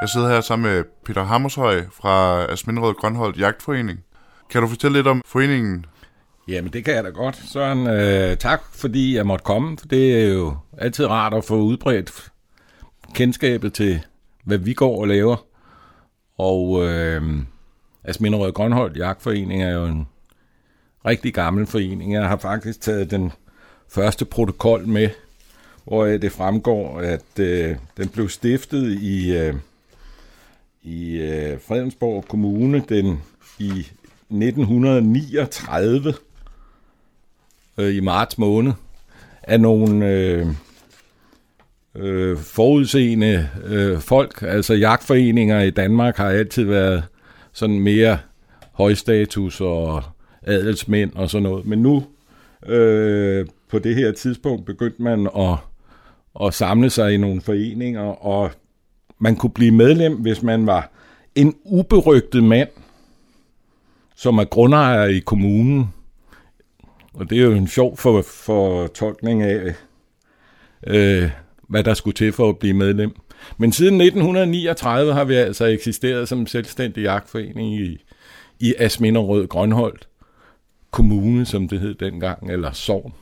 Jeg sidder her sammen med Peter Hammershøj fra Asminderød Grønholdt Jagtforening. Kan du fortælle lidt om foreningen? Jamen, det kan jeg da godt. Søren, øh, tak fordi jeg måtte komme. For Det er jo altid rart at få udbredt kendskabet til, hvad vi går og laver. Og øh, Asminderød Grønholdt Jagtforening er jo en rigtig gammel forening. Jeg har faktisk taget den første protokol med, hvor det fremgår, at øh, den blev stiftet i, øh, i øh, Fredensborg Kommune den i 1939 øh, i marts måned af nogle øh, øh, forudseende øh, folk. Altså jagtforeninger i Danmark har altid været sådan mere højstatus og adelsmænd og sådan noget. Men nu øh, på det her tidspunkt begyndte man at, at samle sig i nogle foreninger, og man kunne blive medlem, hvis man var en uberygtet mand, som er grundejer i kommunen. Og det er jo en sjov for, for tolkning af, øh, hvad der skulle til for at blive medlem. Men siden 1939 har vi altså eksisteret som selvstændig jagtforening i, i Asminderød Grønholdt kommune, som det hed dengang, eller sovn.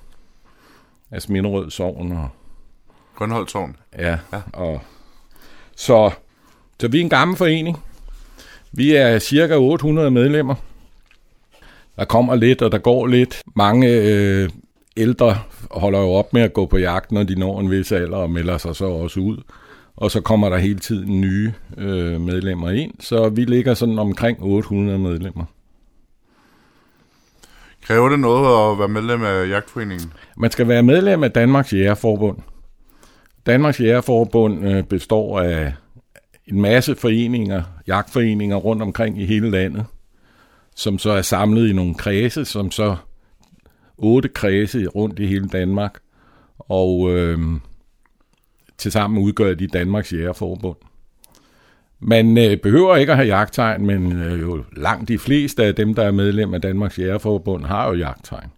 Asminderød Sovn. Og, Grønholdt Sovn? Ja, ja. Og, så, så vi er en gammel forening. Vi er cirka 800 medlemmer. Der kommer lidt, og der går lidt. Mange øh, ældre holder jo op med at gå på jagt, når de når en vis alder, og melder sig så også ud. Og så kommer der hele tiden nye øh, medlemmer ind, så vi ligger sådan omkring 800 medlemmer. Kræver det noget at være medlem af jagtforeningen? Man skal være medlem af Danmarks Jægerforbund. Danmarks Jægerforbund øh, består af en masse foreninger, jagtforeninger rundt omkring i hele landet, som så er samlet i nogle kredse, som så otte kredse rundt i hele Danmark, og øh, tilsammen udgør de Danmarks Jægerforbund. Man øh, behøver ikke at have jagttegn, men øh, jo langt de fleste af dem, der er medlem af Danmarks Jægerforbund, har jo jagttegn.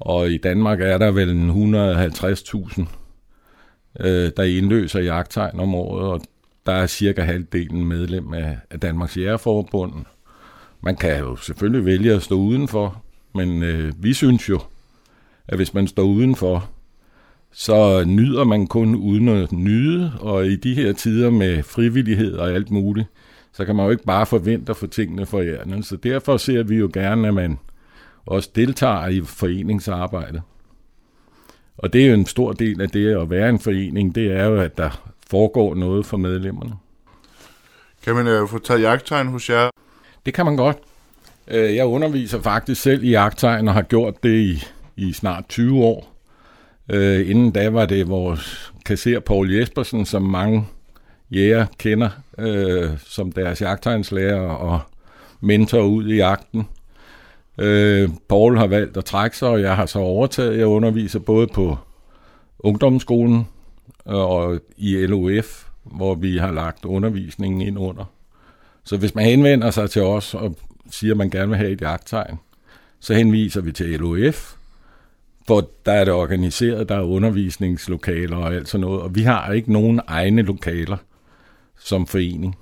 Og i Danmark er der vel 150.000, øh, der indløser jagttegn om året, og der er cirka halvdelen medlem af, af Danmarks Jægerforbund. Man kan jo selvfølgelig vælge at stå udenfor, men øh, vi synes jo, at hvis man står udenfor, så nyder man kun uden at nyde, og i de her tider med frivillighed og alt muligt, så kan man jo ikke bare forvente at få tingene for hjernen. Så derfor ser vi jo gerne, at man også deltager i foreningsarbejdet. Og det er jo en stor del af det at være en forening, det er jo, at der foregår noget for medlemmerne. Kan man øh, få taget jagttegn hos jer? Det kan man godt. Øh, jeg underviser faktisk selv i jagttegn og har gjort det i, i snart 20 år. Øh, inden da var det vores kasser Paul Jespersen, som mange jæger kender øh, som deres jagttegnslærer og mentor ud i jagten. Øh, Paul har valgt at trække sig, og jeg har så overtaget. Jeg underviser både på ungdomsskolen øh, og i LOF, hvor vi har lagt undervisningen ind under. Så hvis man henvender sig til os og siger, at man gerne vil have et jagttegn, så henviser vi til LOF, hvor der er det organiseret, der er undervisningslokaler og alt sådan noget, og vi har ikke nogen egne lokaler som forening.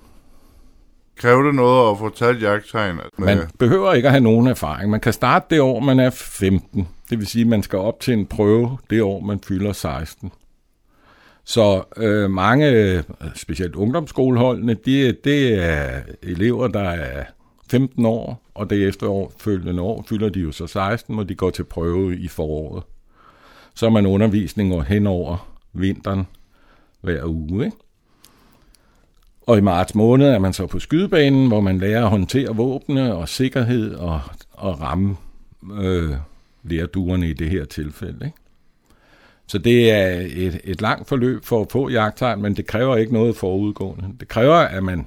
Kræver det noget at få taget jagttegn? Man behøver ikke at have nogen erfaring. Man kan starte det år, man er 15. Det vil sige, at man skal op til en prøve det år, man fylder 16. Så øh, mange, specielt ungdomsskoleholdene, det, det er elever, der er 15 år, og det efter følgende år fylder de jo så 16, og de går til prøve i foråret. Så er man undervisning hen over vinteren hver uge. Ikke? Og i marts måned er man så på skydebanen, hvor man lærer at håndtere våbne og sikkerhed og, og ramme øh, lærduerne i det her tilfælde. Ikke? Så det er et, et langt forløb for at få jagttegn, men det kræver ikke noget forudgående. Det kræver, at man,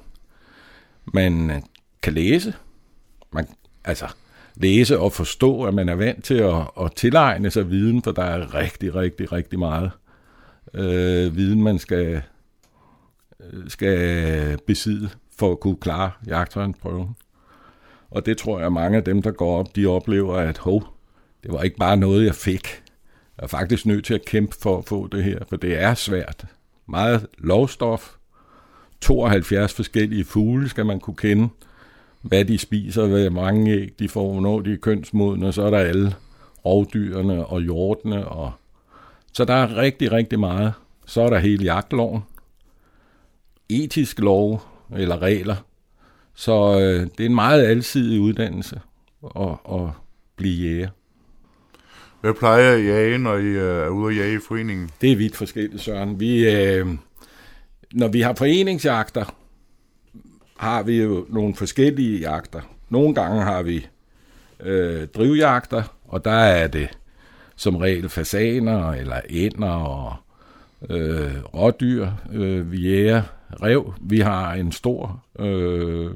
man kan læse. Man, altså læse og forstå, at man er vant til at, at tilegne sig viden, for der er rigtig, rigtig, rigtig meget øh, viden, man skal, skal besidde for at kunne klare jagttegnsprøven. Og det tror jeg, mange af dem, der går op, de oplever, at hov, det var ikke bare noget, jeg fik. Jeg er faktisk nødt til at kæmpe for at få det her, for det er svært. Meget lovstof, 72 forskellige fugle, skal man kunne kende, hvad de spiser, hvad mange æg de får, hvornår de er kønsmodne, og så er der alle rovdyrene og hjortene. Og... Så der er rigtig, rigtig meget. Så er der hele jagtloven, etisk lov eller regler. Så øh, det er en meget alsidig uddannelse at, at blive jæger. Hvad plejer I at jage, når I øh, er ude at jage i foreningen? Det er vidt forskelligt, Søren. Vi, øh, når vi har foreningsjagter, har vi jo nogle forskellige jagter. Nogle gange har vi øh, drivjagter, og der er det som regel fasaner eller ænder og øh, rådyr. Øh, vi jæger rev. Vi har en stor øh,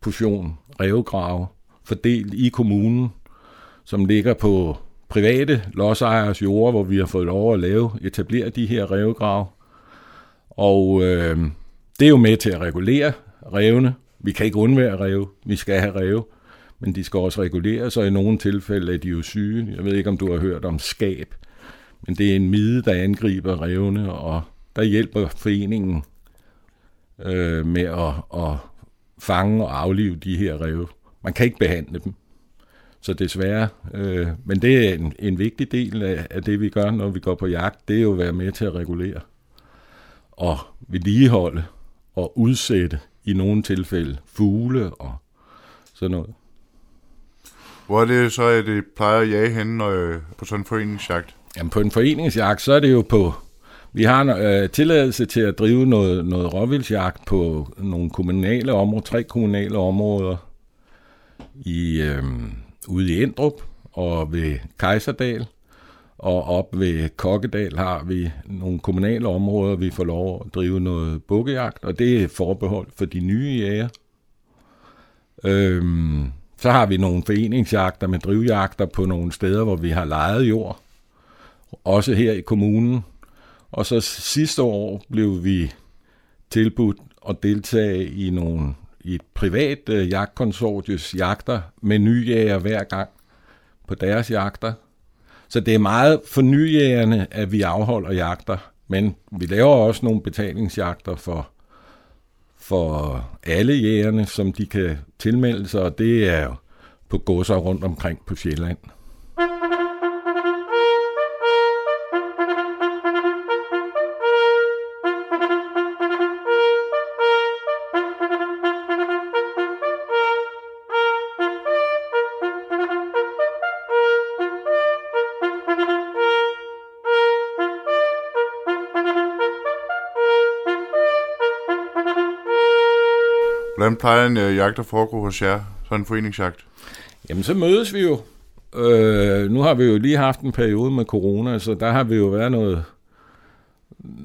portion revgrave fordelt i kommunen, som ligger på private lodsejers jord, hvor vi har fået lov at lave, etablere de her revgrave. Og øh, det er jo med til at regulere revne. Vi kan ikke undvære rev. Vi skal have rev. Men de skal også reguleres, og i nogle tilfælde er de jo syge. Jeg ved ikke, om du har hørt om skab. Men det er en mide, der angriber revne, og der hjælper foreningen øh, med at, at fange og aflive de her rev. Man kan ikke behandle dem. Så desværre, øh, men det er en, en vigtig del af, af det, vi gør, når vi går på jagt, det er jo at være med til at regulere og vedligeholde og udsætte i nogle tilfælde fugle og sådan noget. Hvor er det så, at det plejer at jage henne når, på sådan en foreningsjagt? Jamen på en foreningsjagt, så er det jo på... Vi har en øh, tilladelse til at drive noget, noget råvildsjagt på nogle kommunale områder, tre kommunale områder i, øh, ude i Endrup og ved Kejserdal. Og op ved Kokkedal har vi nogle kommunale områder, vi får lov at drive noget bukkejagt, og det er forbeholdt for de nye jæger. Øhm, så har vi nogle foreningsjagter med drivjagter på nogle steder, hvor vi har lejet jord. Også her i kommunen. Og så sidste år blev vi tilbudt at deltage i nogle i et privat øh, jagtkonsortius jagter med nyjæger hver gang på deres jagter. Så det er meget for nyjægerne, at vi afholder jagter, men vi laver også nogle betalingsjagter for, for alle jægerne, som de kan tilmelde sig, og det er på godser rundt omkring på Sjælland. Hvordan plejer en øh, jagt at foregå hos jer? Sådan en foreningsjagt? Jamen, så mødes vi jo. Øh, nu har vi jo lige haft en periode med corona, så der har vi jo været noget,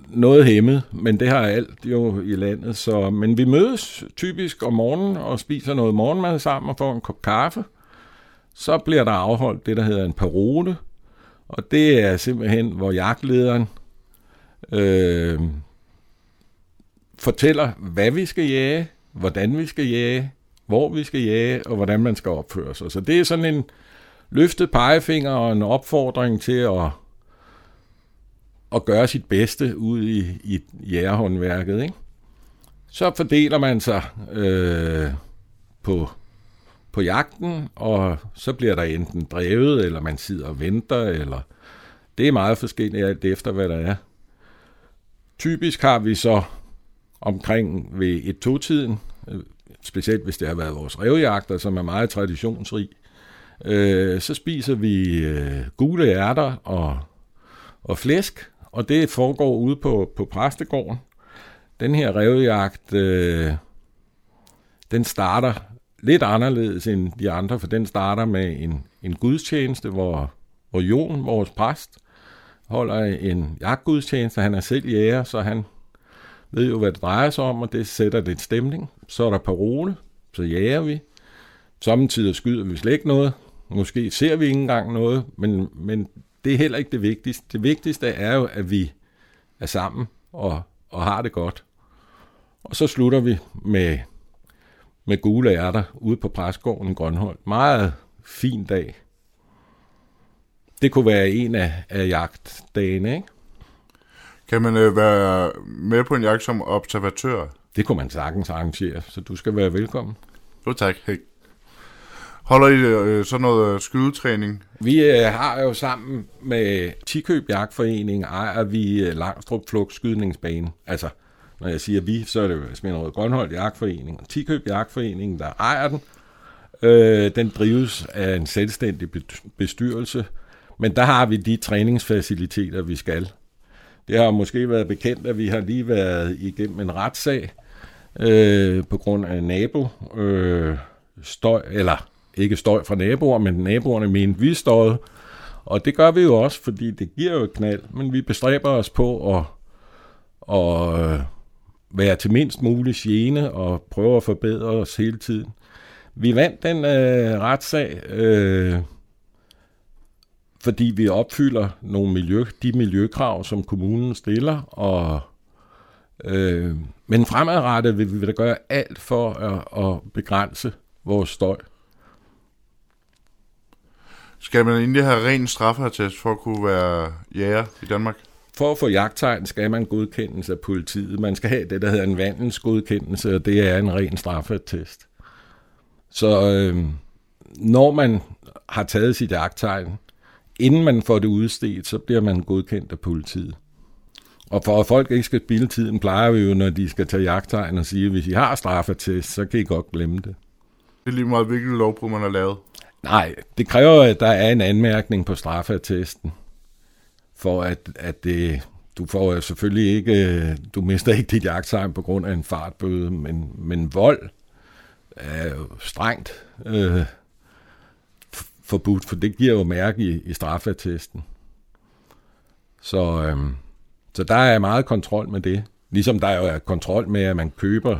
noget hæmmet, men det har alt jo i landet. Så, men vi mødes typisk om morgenen og spiser noget morgenmad sammen og får en kop kaffe. Så bliver der afholdt det, der hedder en parole, og det er simpelthen, hvor jagtlederen øh, fortæller, hvad vi skal jage, hvordan vi skal jage, hvor vi skal jage, og hvordan man skal opføre sig. Så det er sådan en løftet pegefinger og en opfordring til at, at gøre sit bedste ud i, i jægerhåndværket. Ikke? Så fordeler man sig øh, på, på jagten, og så bliver der enten drevet, eller man sidder og venter, eller det er meget forskelligt alt efter, hvad der er. Typisk har vi så omkring ved et totiden, øh, specielt hvis det har været vores revjagter, som er meget traditionsrig, øh, så spiser vi øh, gule ærter og, og flæsk, og det foregår ude på, på præstegården. Den her revjagt, øh, den starter lidt anderledes end de andre, for den starter med en, en gudstjeneste, hvor, hvor Jon, vores præst, holder en jagtgudstjeneste. Han er selv jæger, så han ved jo, hvad det drejer sig om, og det sætter lidt stemning. Så er der parole, så jager vi. Samtidig skyder vi slet ikke noget. Måske ser vi ikke engang noget, men, men det er heller ikke det vigtigste. Det vigtigste er jo, at vi er sammen og, og har det godt. Og så slutter vi med, med gule ærter ude på Præsgården i Grønholdt. Meget fin dag. Det kunne være en af, af jagtdagene, ikke? Kan man øh, være med på en jagt som observatør? Det kunne man sagtens arrangere, så du skal være velkommen. Jo tak. Hey. Holder I øh, sådan noget øh, skydetræning? Vi øh, har jo sammen med Tikøb Jagtforening, ejer vi øh, Langstrup Flugt Skydningsbane. Altså, når jeg siger vi, så er det jo Sminderød Grønholdt Jagtforening og Tikøb Jagtforening, der ejer den. Øh, den drives af en selvstændig bestyrelse, men der har vi de træningsfaciliteter, vi skal. Det har måske været bekendt, at vi har lige været igennem en retssag øh, på grund af nabo øh, støj, eller ikke støj fra naboer, men naboerne mente, vi støjede. Og det gør vi jo også, fordi det giver jo et knald, men vi bestræber os på at, at øh, være til mindst mulig gene og prøve at forbedre os hele tiden. Vi vandt den øh, retssag, øh, fordi vi opfylder nogle miljø, de miljøkrav, som kommunen stiller, og øh, men fremadrettet vil vi da gøre alt for at, at begrænse vores støj. Skal man egentlig have ren straffertest for at kunne være jæger i Danmark? For at få jagttegn skal man godkendelse af politiet. Man skal have det, der hedder en vandelsgodkendelse, og det er en ren straffertest. Så øh, når man har taget sit jagttegn, inden man får det udstedt, så bliver man godkendt af politiet. Og for at folk ikke skal spille tiden, plejer vi jo, når de skal tage jagttegn og sige, at hvis I har straffetest, så kan I godt glemme det. Det er lige meget, hvilken lovbrud man har lavet. Nej, det kræver, at der er en anmærkning på straffeattesten, for at, at det, du får selvfølgelig ikke, du mister ikke dit jagttegn på grund af en fartbøde, men, men vold er jo strengt øh, forbudt, for det giver jo mærke i, i straffeattesten. Så, øhm, så der er meget kontrol med det. Ligesom der jo er kontrol med, at man køber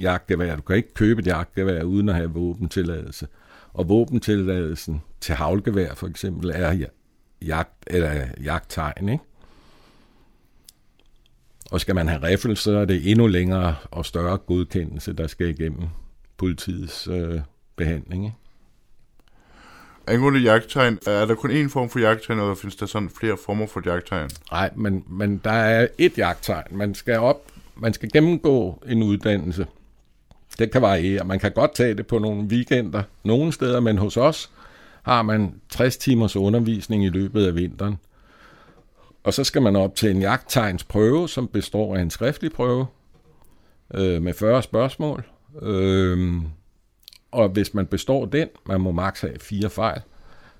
jagtgevær. Du kan ikke købe et jagtgevær uden at have våbentilladelse. Og våbentilladelsen til havlgevær for eksempel er jagt, eller jagttegn, ikke? Og skal man have riffel, så er det endnu længere og større godkendelse, der skal igennem politiets øh, behandling. Ikke? Angående jagttegn, er der kun én form for jagttegn, eller findes der sådan flere former for jagttegn? Nej, men, men der er et jagttegn. Man skal op, man skal gennemgå en uddannelse. Det kan variere. Man kan godt tage det på nogle weekender nogle steder, men hos os har man 60 timers undervisning i løbet af vinteren. Og så skal man op til en jagttegns prøve, som består af en skriftlig prøve øh, med 40 spørgsmål. Øh, og hvis man består den, man må maks have fire fejl,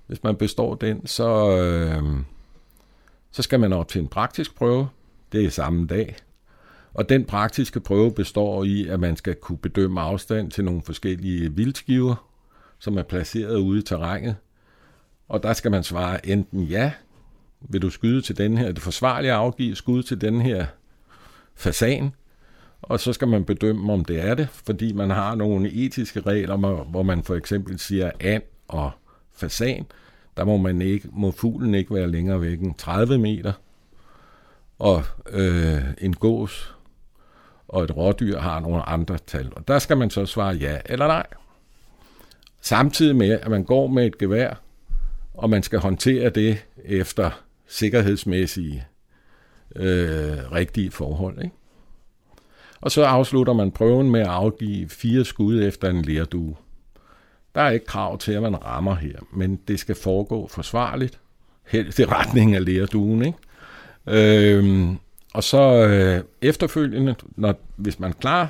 hvis man består den, så, øh, så skal man op til en praktisk prøve. Det er samme dag. Og den praktiske prøve består i, at man skal kunne bedømme afstand til nogle forskellige vildskiver, som er placeret ude i terrænet. Og der skal man svare enten ja, vil du skyde til den her, er det forsvarligt at afgive skud til den her fasan, og så skal man bedømme, om det er det, fordi man har nogle etiske regler, hvor man for eksempel siger and og fasan, der må, man ikke, må fuglen ikke være længere væk end 30 meter, og øh, en gås og et rådyr har nogle andre tal. Og der skal man så svare ja eller nej. Samtidig med, at man går med et gevær, og man skal håndtere det efter sikkerhedsmæssige øh, rigtige forhold. Ikke? Og så afslutter man prøven med at afgive fire skud efter en lerdue. Der er ikke krav til, at man rammer her, men det skal foregå forsvarligt, helst i retning af lerduen. Ikke? Øhm, og så øh, efterfølgende, når, hvis man klarer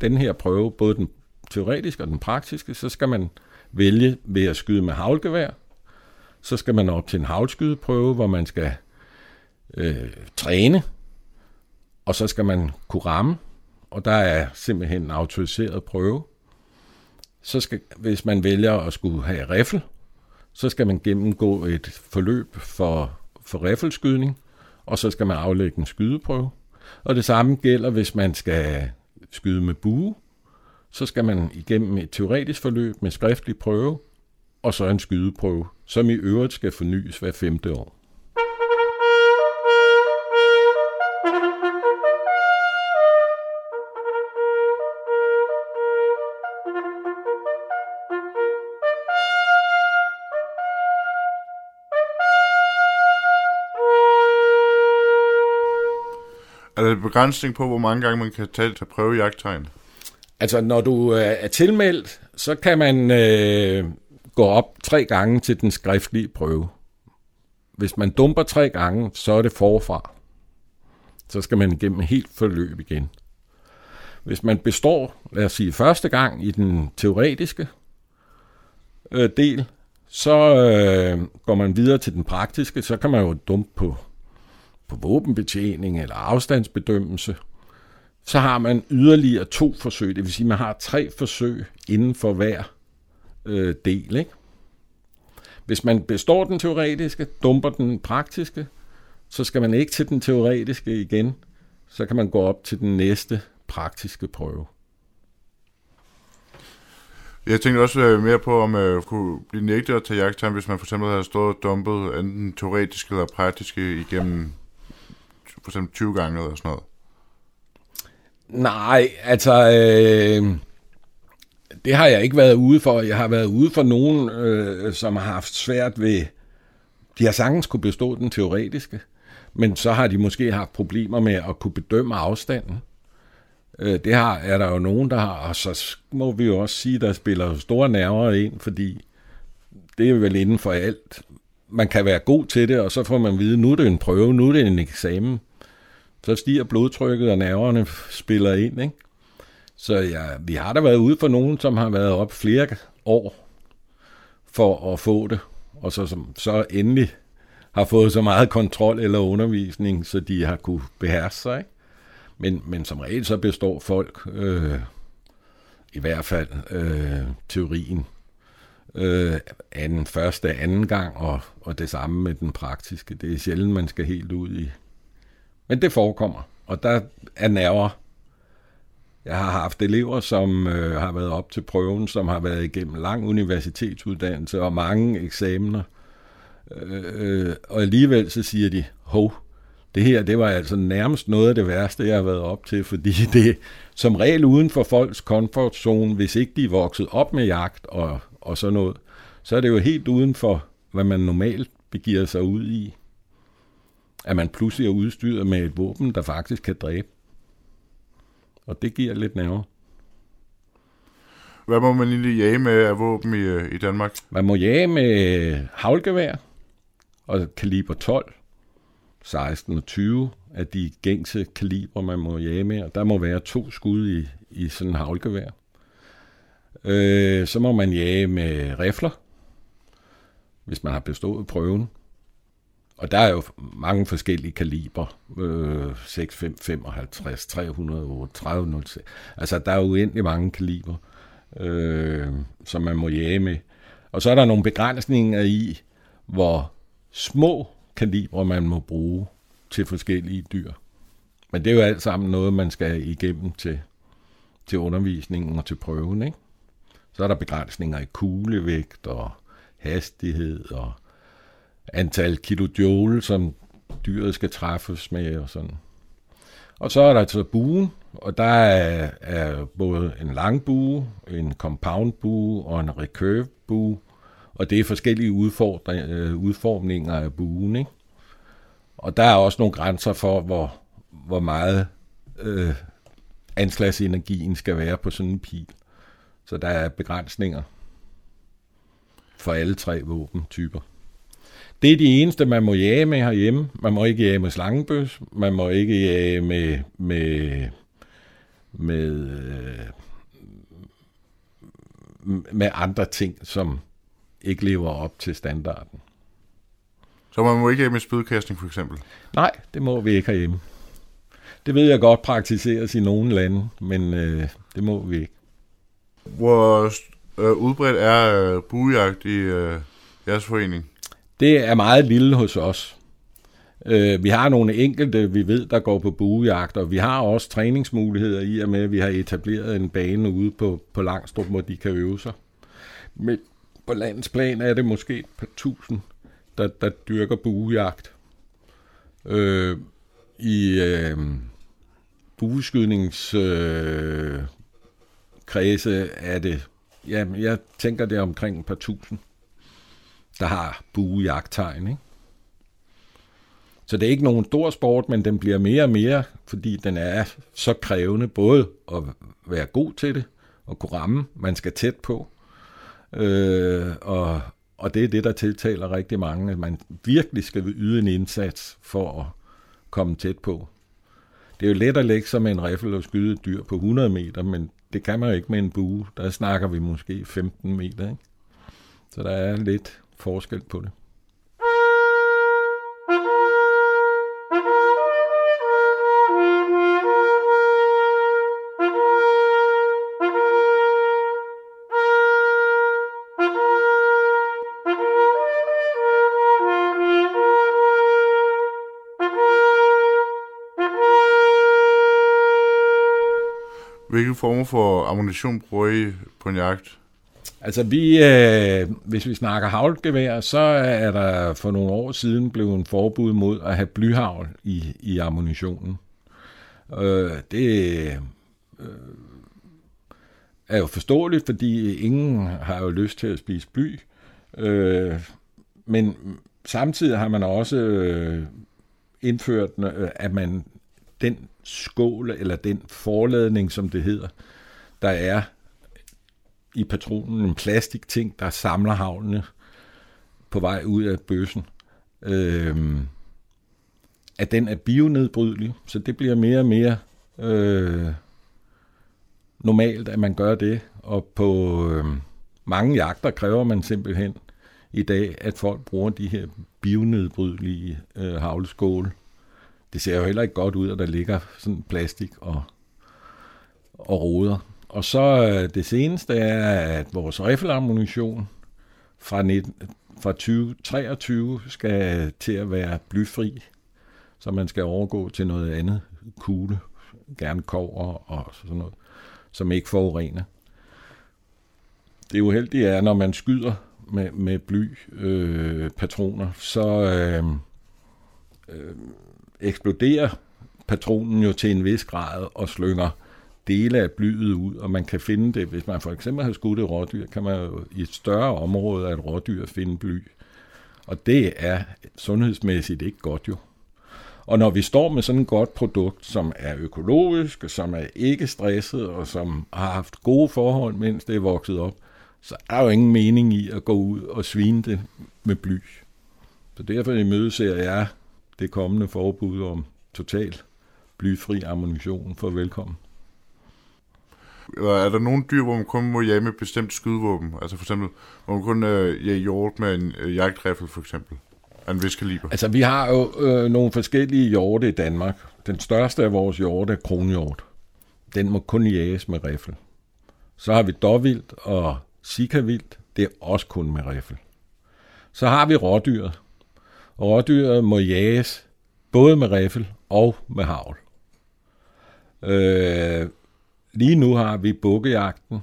den her prøve, både den teoretiske og den praktiske, så skal man vælge ved at skyde med havlgevær. Så skal man op til en havlskydeprøve, hvor man skal øh, træne, og så skal man kunne ramme, og der er simpelthen en autoriseret prøve. Så skal, hvis man vælger at skulle have riffel, så skal man gennemgå et forløb for, for riffelskydning, og så skal man aflægge en skydeprøve. Og det samme gælder, hvis man skal skyde med bue, så skal man igennem et teoretisk forløb med skriftlig prøve, og så en skydeprøve, som i øvrigt skal fornyes hver femte år. Begrænsning på, hvor mange gange man kan tage til prøve jagttegn? Altså, når du øh, er tilmeldt, så kan man øh, gå op tre gange til den skriftlige prøve. Hvis man dumper tre gange, så er det forfra. Så skal man igennem helt forløb igen. Hvis man består, lad os sige, første gang i den teoretiske øh, del, så øh, går man videre til den praktiske, så kan man jo dumpe på, på våbenbetjening eller afstandsbedømmelse. Så har man yderligere to forsøg, det vil sige, at man har tre forsøg inden for hver øh, del. Ikke? Hvis man består den teoretiske, dumper den praktiske, så skal man ikke til den teoretiske igen, så kan man gå op til den næste praktiske prøve. Jeg tænkte også øh, mere på, om jeg kunne blive nægtet at tage jagttegn, hvis man for eksempel havde stået og dumpet enten teoretisk eller praktisk igennem for eksempel 20 gange eller sådan noget. Nej, altså... Øh, det har jeg ikke været ude for. Jeg har været ude for nogen, øh, som har haft svært ved... De har sagtens kunne bestå den teoretiske, men så har de måske haft problemer med at kunne bedømme afstanden. Øh, det har, er der jo nogen, der har, og så må vi jo også sige, der spiller store nerver ind, fordi det er vel inden for alt. Man kan være god til det, og så får man vide, nu er det en prøve, nu er det en eksamen. Så stiger blodtrykket, og nerverne spiller ind, ikke? Så ja, vi har da været ude for nogen, som har været op flere år for at få det, og så, som, så endelig har fået så meget kontrol eller undervisning, så de har kunne beherske sig. Ikke? Men, men som regel så består folk, øh, i hvert fald øh, teorien, øh, anden, første, anden gang, og, og det samme med den praktiske. Det er sjældent, man skal helt ud i. Men det forekommer, og der er nerver. Jeg har haft elever, som øh, har været op til prøven, som har været igennem lang universitetsuddannelse og mange eksamener. Øh, øh og alligevel så siger de, hov, det her, det var altså nærmest noget af det værste, jeg har været op til, fordi det som regel uden for folks comfort zone, hvis ikke de er vokset op med jagt og, og sådan noget, så er det jo helt uden for, hvad man normalt begiver sig ud i, at man pludselig er udstyret med et våben, der faktisk kan dræbe. Og det giver lidt nerver. Hvad må man egentlig jage med af våben i, i Danmark? Man må jage med havlgevær og kaliber 12 16 og 20 af de gængse kaliber, man må jage med, og der må være to skud i, i sådan en havlgevær. Øh, så må man jage med rifler, hvis man har bestået prøven. Og der er jo mange forskellige kaliber. Øh, 6, 5, 55, 308, 30, Altså, der er uendelig mange kaliber, øh, som man må jage med. Og så er der nogle begrænsninger i, hvor små kalibre, man må bruge til forskellige dyr. Men det er jo alt sammen noget, man skal igennem til, til undervisningen og til prøven. Ikke? Så er der begrænsninger i kuglevægt og hastighed og antal kilojoule, som dyret skal træffes med og sådan. Og så er der altså buen, og der er, er både en lang bue, en compound bue og en recurve bue, og det er forskellige øh, udformninger af buen. Ikke? Og der er også nogle grænser for, hvor, hvor meget øh, anslagsenergien skal være på sådan en pil. Så der er begrænsninger for alle tre våbentyper. Det er de eneste, man må jage med herhjemme. Man må ikke jage med slangebøs. Man må ikke jage med, med, med, øh, med andre ting, som ikke lever op til standarden. Så man må ikke have med spydkastning for eksempel? Nej, det må vi ikke herhjemme. Det ved jeg godt praktiseres i nogle lande, men øh, det må vi ikke. Hvor øh, udbredt er øh, buejagt i øh, jeres forening? Det er meget lille hos os. Øh, vi har nogle enkelte, vi ved, der går på buejagt, og vi har også træningsmuligheder i og med, at vi har etableret en bane ude på, på Langstrup, hvor de kan øve sig. Men på landsplan er det måske et par tusind, der, der dyrker buejagt. Øh, I øh, bueskydningskredse øh, er det, ja, jeg tænker det er omkring et par tusind, der har buejagttegn, ikke? Så det er ikke nogen stor sport, men den bliver mere og mere, fordi den er så krævende både at være god til det, og kunne ramme, man skal tæt på. Øh, og, og det er det, der tiltaler rigtig mange, at man virkelig skal yde en indsats for at komme tæt på. Det er jo let at lægge sig med en riffel og skyde et dyr på 100 meter, men det kan man jo ikke med en bue. Der snakker vi måske 15 meter. Ikke? Så der er lidt forskel på det. Hvilke former for ammunition bruger I på en jagt? Altså vi, øh, hvis vi snakker havlgevær, så er der for nogle år siden blevet en forbud mod at have blyhavl i, i ammunitionen. Øh, det øh, er jo forståeligt, fordi ingen har jo lyst til at spise bly. Øh, men samtidig har man også øh, indført, øh, at man den skål, eller den forladning, som det hedder, der er i patronen, en plastikting, der samler havlene på vej ud af bøssen, Øhm, at den er bionedbrydelig, så det bliver mere og mere øh, normalt, at man gør det, og på øh, mange jagter kræver man simpelthen i dag, at folk bruger de her bionedbrydelige øh, havleskåle. Det ser jo heller ikke godt ud, at der ligger sådan plastik og, og roder. Og så øh, det seneste er, at vores riffelammunition fra, 19, fra 2023 skal til at være blyfri, så man skal overgå til noget andet kugle, gerne kover og sådan noget, som ikke forurener. Det uheldige er, når man skyder med, med bly øh, patroner, så øh, øh, eksploderer patronen jo til en vis grad og slynger dele af blyet ud, og man kan finde det, hvis man for eksempel har skudt et rådyr, kan man jo i et større område af et rådyr finde bly. Og det er sundhedsmæssigt ikke godt jo. Og når vi står med sådan et godt produkt, som er økologisk, som er ikke stresset, og som har haft gode forhold, mens det er vokset op, så er der jo ingen mening i at gå ud og svine det med bly. Så derfor imødeser jeg det kommende forbud om total blyfri ammunition for velkommen. Eller er der nogle dyr, hvor man kun må jage med bestemt skydevåben? Altså for eksempel, hvor man kun øh, jage hjort med en øh, jagtriffel for eksempel? Af en vis kaliber? Altså vi har jo øh, nogle forskellige hjorte i Danmark. Den største af vores hjorte er kronhjort. Den må kun jages med riffel. Så har vi dårvildt og sikavildt. Det er også kun med riffel. Så har vi rådyret, Rådyret må jages både med riffel og med havl. Øh, lige nu har vi bukkejagten.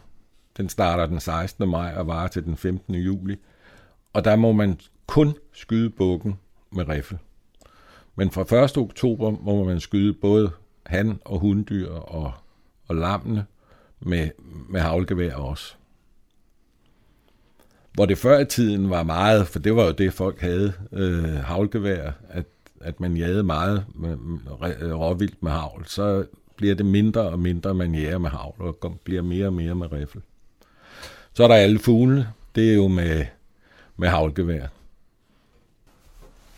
Den starter den 16. maj og varer til den 15. juli. Og der må man kun skyde bukken med riffel. Men fra 1. oktober må man skyde både han- og hunddyr og, og lammene med, med havlgevær også. Hvor det før i tiden var meget, for det var jo det, folk havde, øh, havlgevær, at, at man jagede meget med, med, råvildt med havl, så bliver det mindre og mindre, man jager med havl, og bliver mere og mere med riffel. Så er der alle fuglene, det er jo med, med havlgevær.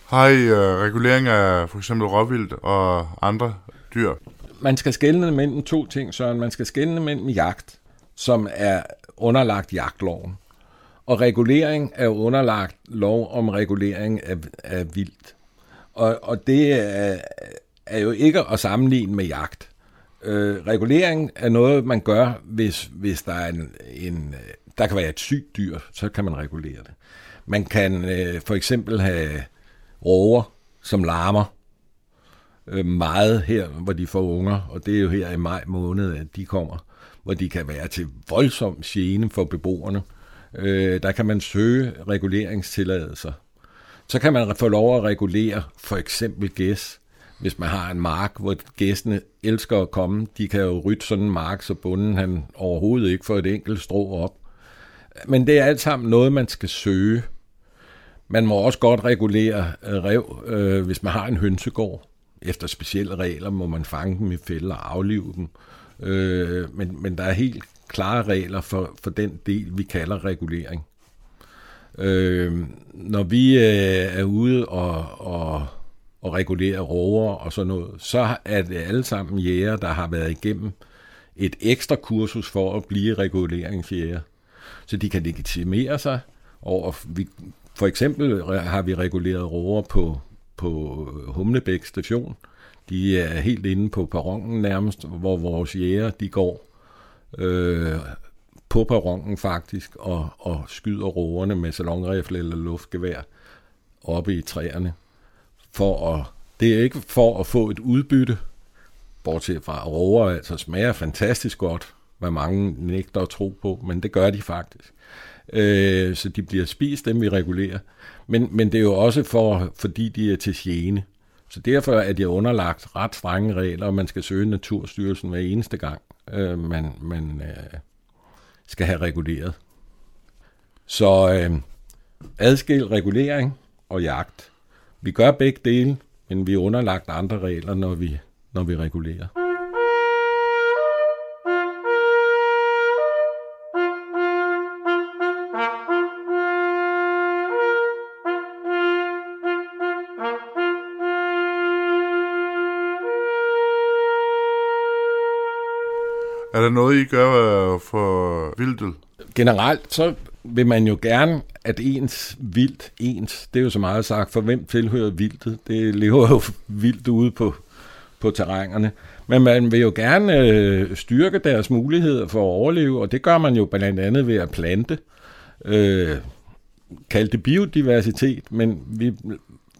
Har I uh, regulering af for eksempel råvildt og andre dyr? Man skal skelne mellem to ting, Søren. Man skal skelne mellem jagt, som er underlagt jagtloven, og regulering er underlagt lov om regulering af, af vildt. Og, og det er, er jo ikke at sammenligne med jagt. Øh, regulering er noget, man gør, hvis, hvis der er en, en, øh, der kan være et sygt dyr, så kan man regulere det. Man kan øh, for eksempel have råger, som larmer øh, meget her, hvor de får unger, og det er jo her i maj måned, at de kommer, hvor de kan være til voldsom gene for beboerne. Øh, der kan man søge reguleringstilladelser. Så kan man få lov at regulere for eksempel gæs. Hvis man har en mark, hvor gæstene elsker at komme, de kan jo rytte sådan en mark, så bunden han overhovedet ikke får et enkelt strå op. Men det er alt sammen noget, man skal søge. Man må også godt regulere øh, rev, øh, hvis man har en hønsegård. Efter specielle regler må man fange dem i fælder og aflive dem. Øh, men, men der er helt klare regler for, for den del, vi kalder regulering. Øh, når vi øh, er ude og, og, og regulere rover og sådan noget, så er det alle sammen jæger, der har været igennem et ekstra kursus for at blive reguleringsjæger. Så de kan legitimere sig over, vi, for eksempel har vi reguleret rover på, på Humlebæk station. De er helt inde på perronen nærmest, hvor vores jæger de går øh, på perronen faktisk og, og skyder roverne med salonrifle eller luftgevær oppe i træerne. For at, det er ikke for at få et udbytte, bortset fra rover altså smager fantastisk godt, hvad mange nægter at tro på, men det gør de faktisk. Øh, så de bliver spist, dem vi regulerer. Men, men det er jo også for, fordi de er til gene. Så derfor er de underlagt ret strenge regler, og man skal søge Naturstyrelsen hver eneste gang, øh, man, man øh, skal have reguleret. Så øh, adskil regulering og jagt. Vi gør begge dele, men vi er underlagt andre regler, når vi, når vi regulerer. Er der noget, I gør øh, for vildtet? Generelt så vil man jo gerne, at ens vildt, ens, det er jo så meget sagt, for hvem tilhører vildtet? Det lever jo vildt ude på, på terrængerne. Men man vil jo gerne øh, styrke deres muligheder for at overleve, og det gør man jo blandt andet ved at plante. Øh, kalde det biodiversitet, men vi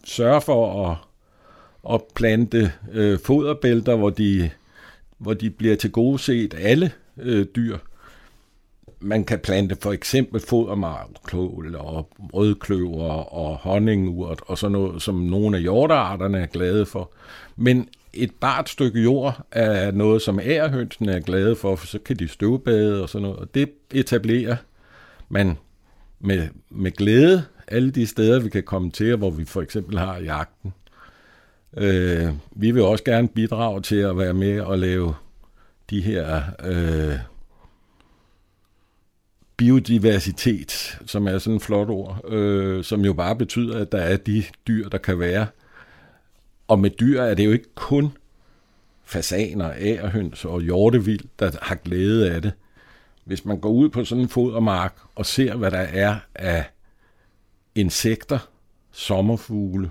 sørger for at, at plante øh, foderbælter, hvor de hvor de bliver til gode set alle øh, dyr. Man kan plante for eksempel fodermarklål og rødkløver og honningurt og sådan noget, som nogle af hjortearterne er glade for. Men et bart stykke jord er noget, som ærehønsene er glade for, for så kan de støvbade og sådan noget. Og det etablerer man med, med glæde alle de steder, vi kan komme til, hvor vi for eksempel har jagten. Øh, vi vil også gerne bidrage til at være med og lave de her øh, biodiversitet, som er sådan et flot ord, øh, som jo bare betyder, at der er de dyr, der kan være. Og med dyr er det jo ikke kun fasaner, ærhøns og hjortevild, der har glæde af det. Hvis man går ud på sådan en fodermark og ser, hvad der er af insekter, sommerfugle,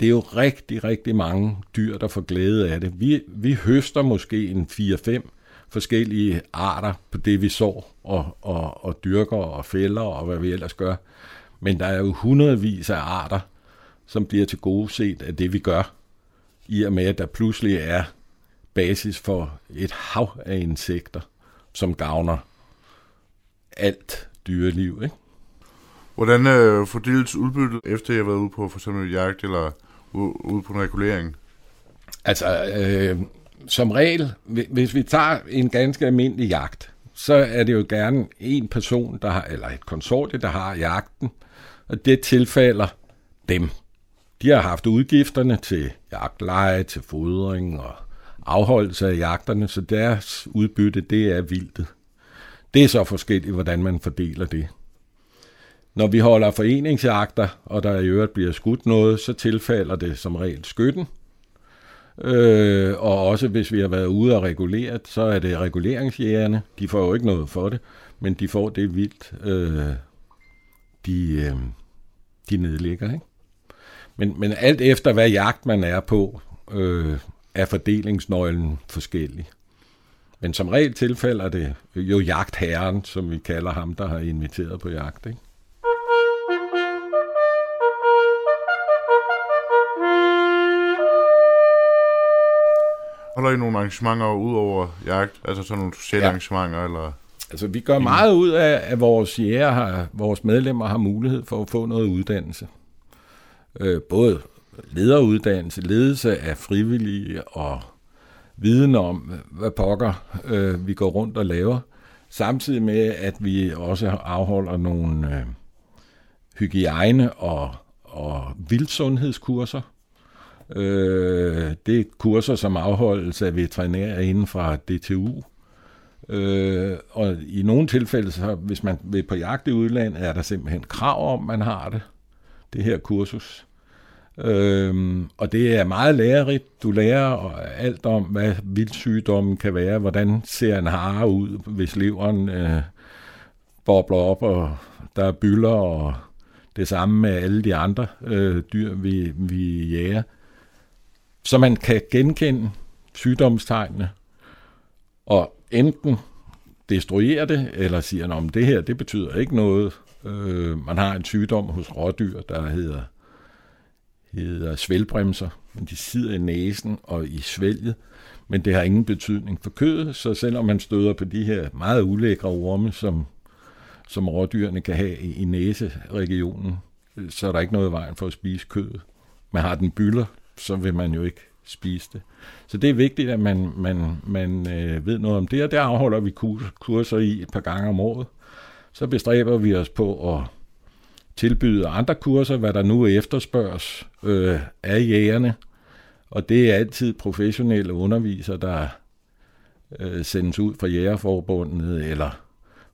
det er jo rigtig, rigtig mange dyr, der får glæde af det. Vi, vi høster måske en 4-5 forskellige arter på det, vi sår og, og, og dyrker og fælder og hvad vi ellers gør. Men der er jo hundredvis af arter, som bliver til gode set af det, vi gør, i og med, at der pludselig er basis for et hav af insekter, som gavner alt dyreliv. Ikke? Hvordan øh, fordeles udbyttet, efter jeg har været ude på for eksempel jagt eller ude på en regulering? Altså, øh, som regel, hvis vi tager en ganske almindelig jagt, så er det jo gerne en person, der har, eller et konsortie, der har jagten, og det tilfalder dem. De har haft udgifterne til jagtleje, til fodring og afholdelse af jagterne, så deres udbytte, det er vildt. Det er så forskelligt, hvordan man fordeler det. Når vi holder foreningsjagter, og der i øvrigt bliver skudt noget, så tilfalder det som regel skytten. Øh, og også hvis vi har været ude og reguleret, så er det reguleringsjægerne. De får jo ikke noget for det, men de får det vildt, øh, de, øh, de nedlægger. Ikke? Men, men alt efter hvad jagt man er på, øh, er fordelingsnøglen forskellig. Men som regel tilfælder det jo jagtherren, som vi kalder ham, der har inviteret på jagt. Ikke? Holder I nogle arrangementer ud over jagt? Altså sådan nogle sociale ja. arrangementer? Eller? Altså, vi gør meget ud af, at vores jæger har, vores medlemmer har mulighed for at få noget uddannelse. Øh, både lederuddannelse, ledelse af frivillige og viden om, hvad pokker øh, vi går rundt og laver. Samtidig med, at vi også afholder nogle hygiejne og, og vildsundhedskurser. Øh, det er kurser, som afholdes af veterinærer inden fra DTU. Øh, og i nogle tilfælde, så, hvis man vil på jagt i udlandet, er der simpelthen krav om, man har det, det her kursus. Øhm, og det er meget lærerigt. Du lærer alt om, hvad vildsygdommen kan være, hvordan ser en hare ud, hvis leveren øh, bobler op, og der er byller, og det samme med alle de andre øh, dyr, vi, vi jager. Så man kan genkende sygdomstegnene, og enten destruere det, eller siger, at det her det betyder ikke noget. Øh, man har en sygdom hos rådyr, der hedder hedder svælbremser, men de sidder i næsen og i svælget, men det har ingen betydning for kødet, så selvom man støder på de her meget ulækre orme, som, som rådyrene kan have i, i næseregionen, øh, så er der ikke noget i vejen for at spise kødet. Man har den byller, så vil man jo ikke spise det. Så det er vigtigt, at man, man, man øh, ved noget om det, og der afholder vi kurser i et par gange om året. Så bestræber vi os på at tilbyde andre kurser, hvad der nu efterspørges øh, af jægerne. Og det er altid professionelle undervisere, der øh, sendes ud fra Jægerforbundet, eller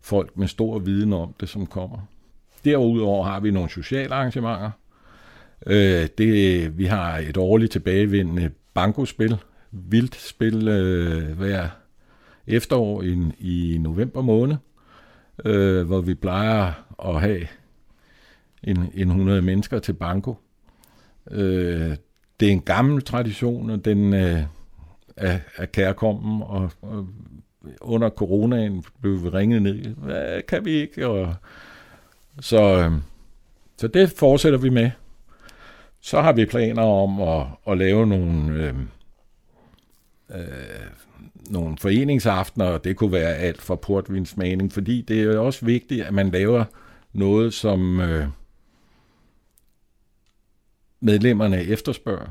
folk med stor viden om det, som kommer. Derudover har vi nogle sociale arrangementer. Øh, det, vi har et årligt tilbagevendende bankospil, vildt spil øh, hver efterår i, i november måned, øh, hvor vi plejer at have en, en 100 mennesker til banko. Øh, det er en gammel tradition, og den øh, er, er kærkommen, og, og under coronaen blev vi ringet ned. Hvad kan vi ikke? Og, så, øh, så det fortsætter vi med. Så har vi planer om at, at lave nogle, øh, øh, nogle foreningsaftener, og det kunne være alt fra portvinsmagning, fordi det er også vigtigt, at man laver noget, som... Øh, medlemmerne efterspørger.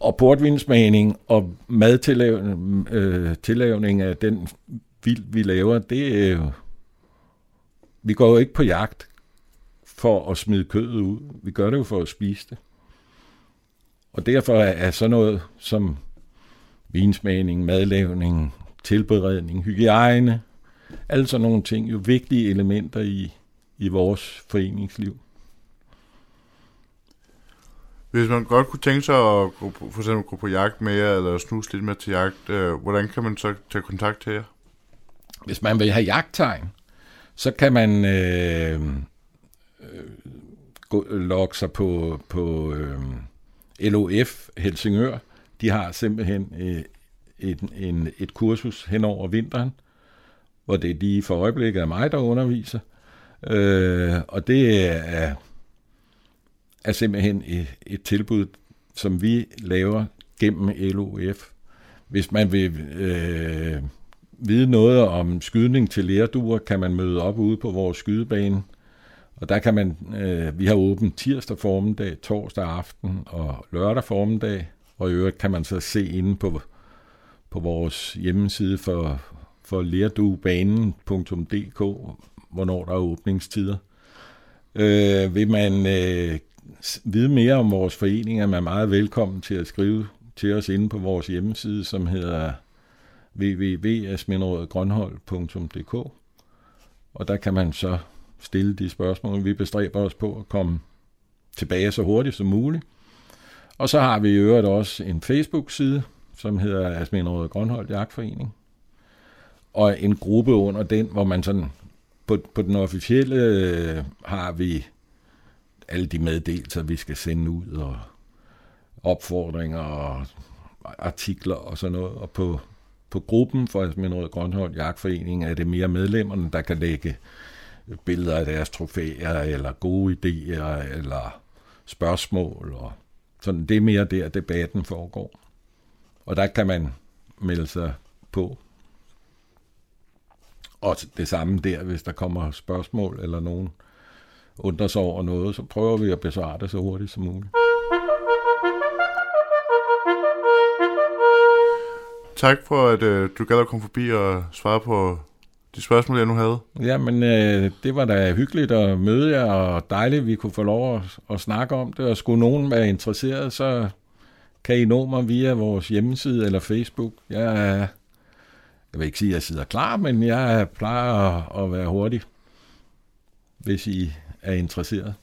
Og portvinsmagning og madtillavning øh, tillavning af den vild, vi laver, det er vi går jo ikke på jagt for at smide kødet ud. Vi gør det jo for at spise det. Og derfor er sådan noget som vinsmagning, madlavning, tilberedning, hygiejne, alle sådan nogle ting jo vigtige elementer i, i vores foreningsliv. Hvis man godt kunne tænke sig at gå på, for eksempel gå på jagt med jer, eller snuse lidt med til jagt, øh, hvordan kan man så tage kontakt til jer? Hvis man vil have jagttegn, så kan man øh, øh, logge sig på, på øh, LOF Helsingør. De har simpelthen øh, et, en, et kursus hen over vinteren, hvor det er lige for øjeblikket er mig, der underviser. Øh, og det er er simpelthen et, et tilbud, som vi laver gennem LOF. Hvis man vil øh, vide noget om skydning til lærduer, kan man møde op ude på vores skydebane. Og der kan man, øh, vi har åbent tirsdag formiddag, torsdag aften og lørdag formiddag. Og i øvrigt kan man så se inde på, på vores hjemmeside for, for lerduebanen.dk, hvornår der er åbningstider. Øh, vil man øh, vide mere om vores forening, er man meget velkommen til at skrive til os inde på vores hjemmeside, som hedder www.asminderådgrønhold.dk og der kan man så stille de spørgsmål. Vi bestræber os på at komme tilbage så hurtigt som muligt. Og så har vi i øvrigt også en Facebook-side, som hedder Asminrådet Grønhold Jagtforening. Og en gruppe under den, hvor man sådan på, på den officielle øh, har vi alle de meddelelser, vi skal sende ud, og opfordringer og artikler og sådan noget. Og på, på gruppen for Asminrød Grønhold Jagtforening er det mere medlemmerne, der kan lægge billeder af deres trofæer, eller gode idéer, eller spørgsmål. Og sådan, det er mere der, debatten foregår. Og der kan man melde sig på. Og det samme der, hvis der kommer spørgsmål eller nogen undrer sig over noget, så prøver vi at besvare det så hurtigt som muligt. Tak for, at øh, du gad at komme forbi og svare på de spørgsmål, jeg nu havde. Jamen, øh, det var da hyggeligt at møde jer, og dejligt, at vi kunne få lov at, at snakke om det. Og skulle nogen være interesseret, så kan I nå mig via vores hjemmeside eller Facebook. Jeg er, jeg vil ikke sige, at jeg sidder klar, men jeg plejer at, at være hurtig, hvis I er interesseret.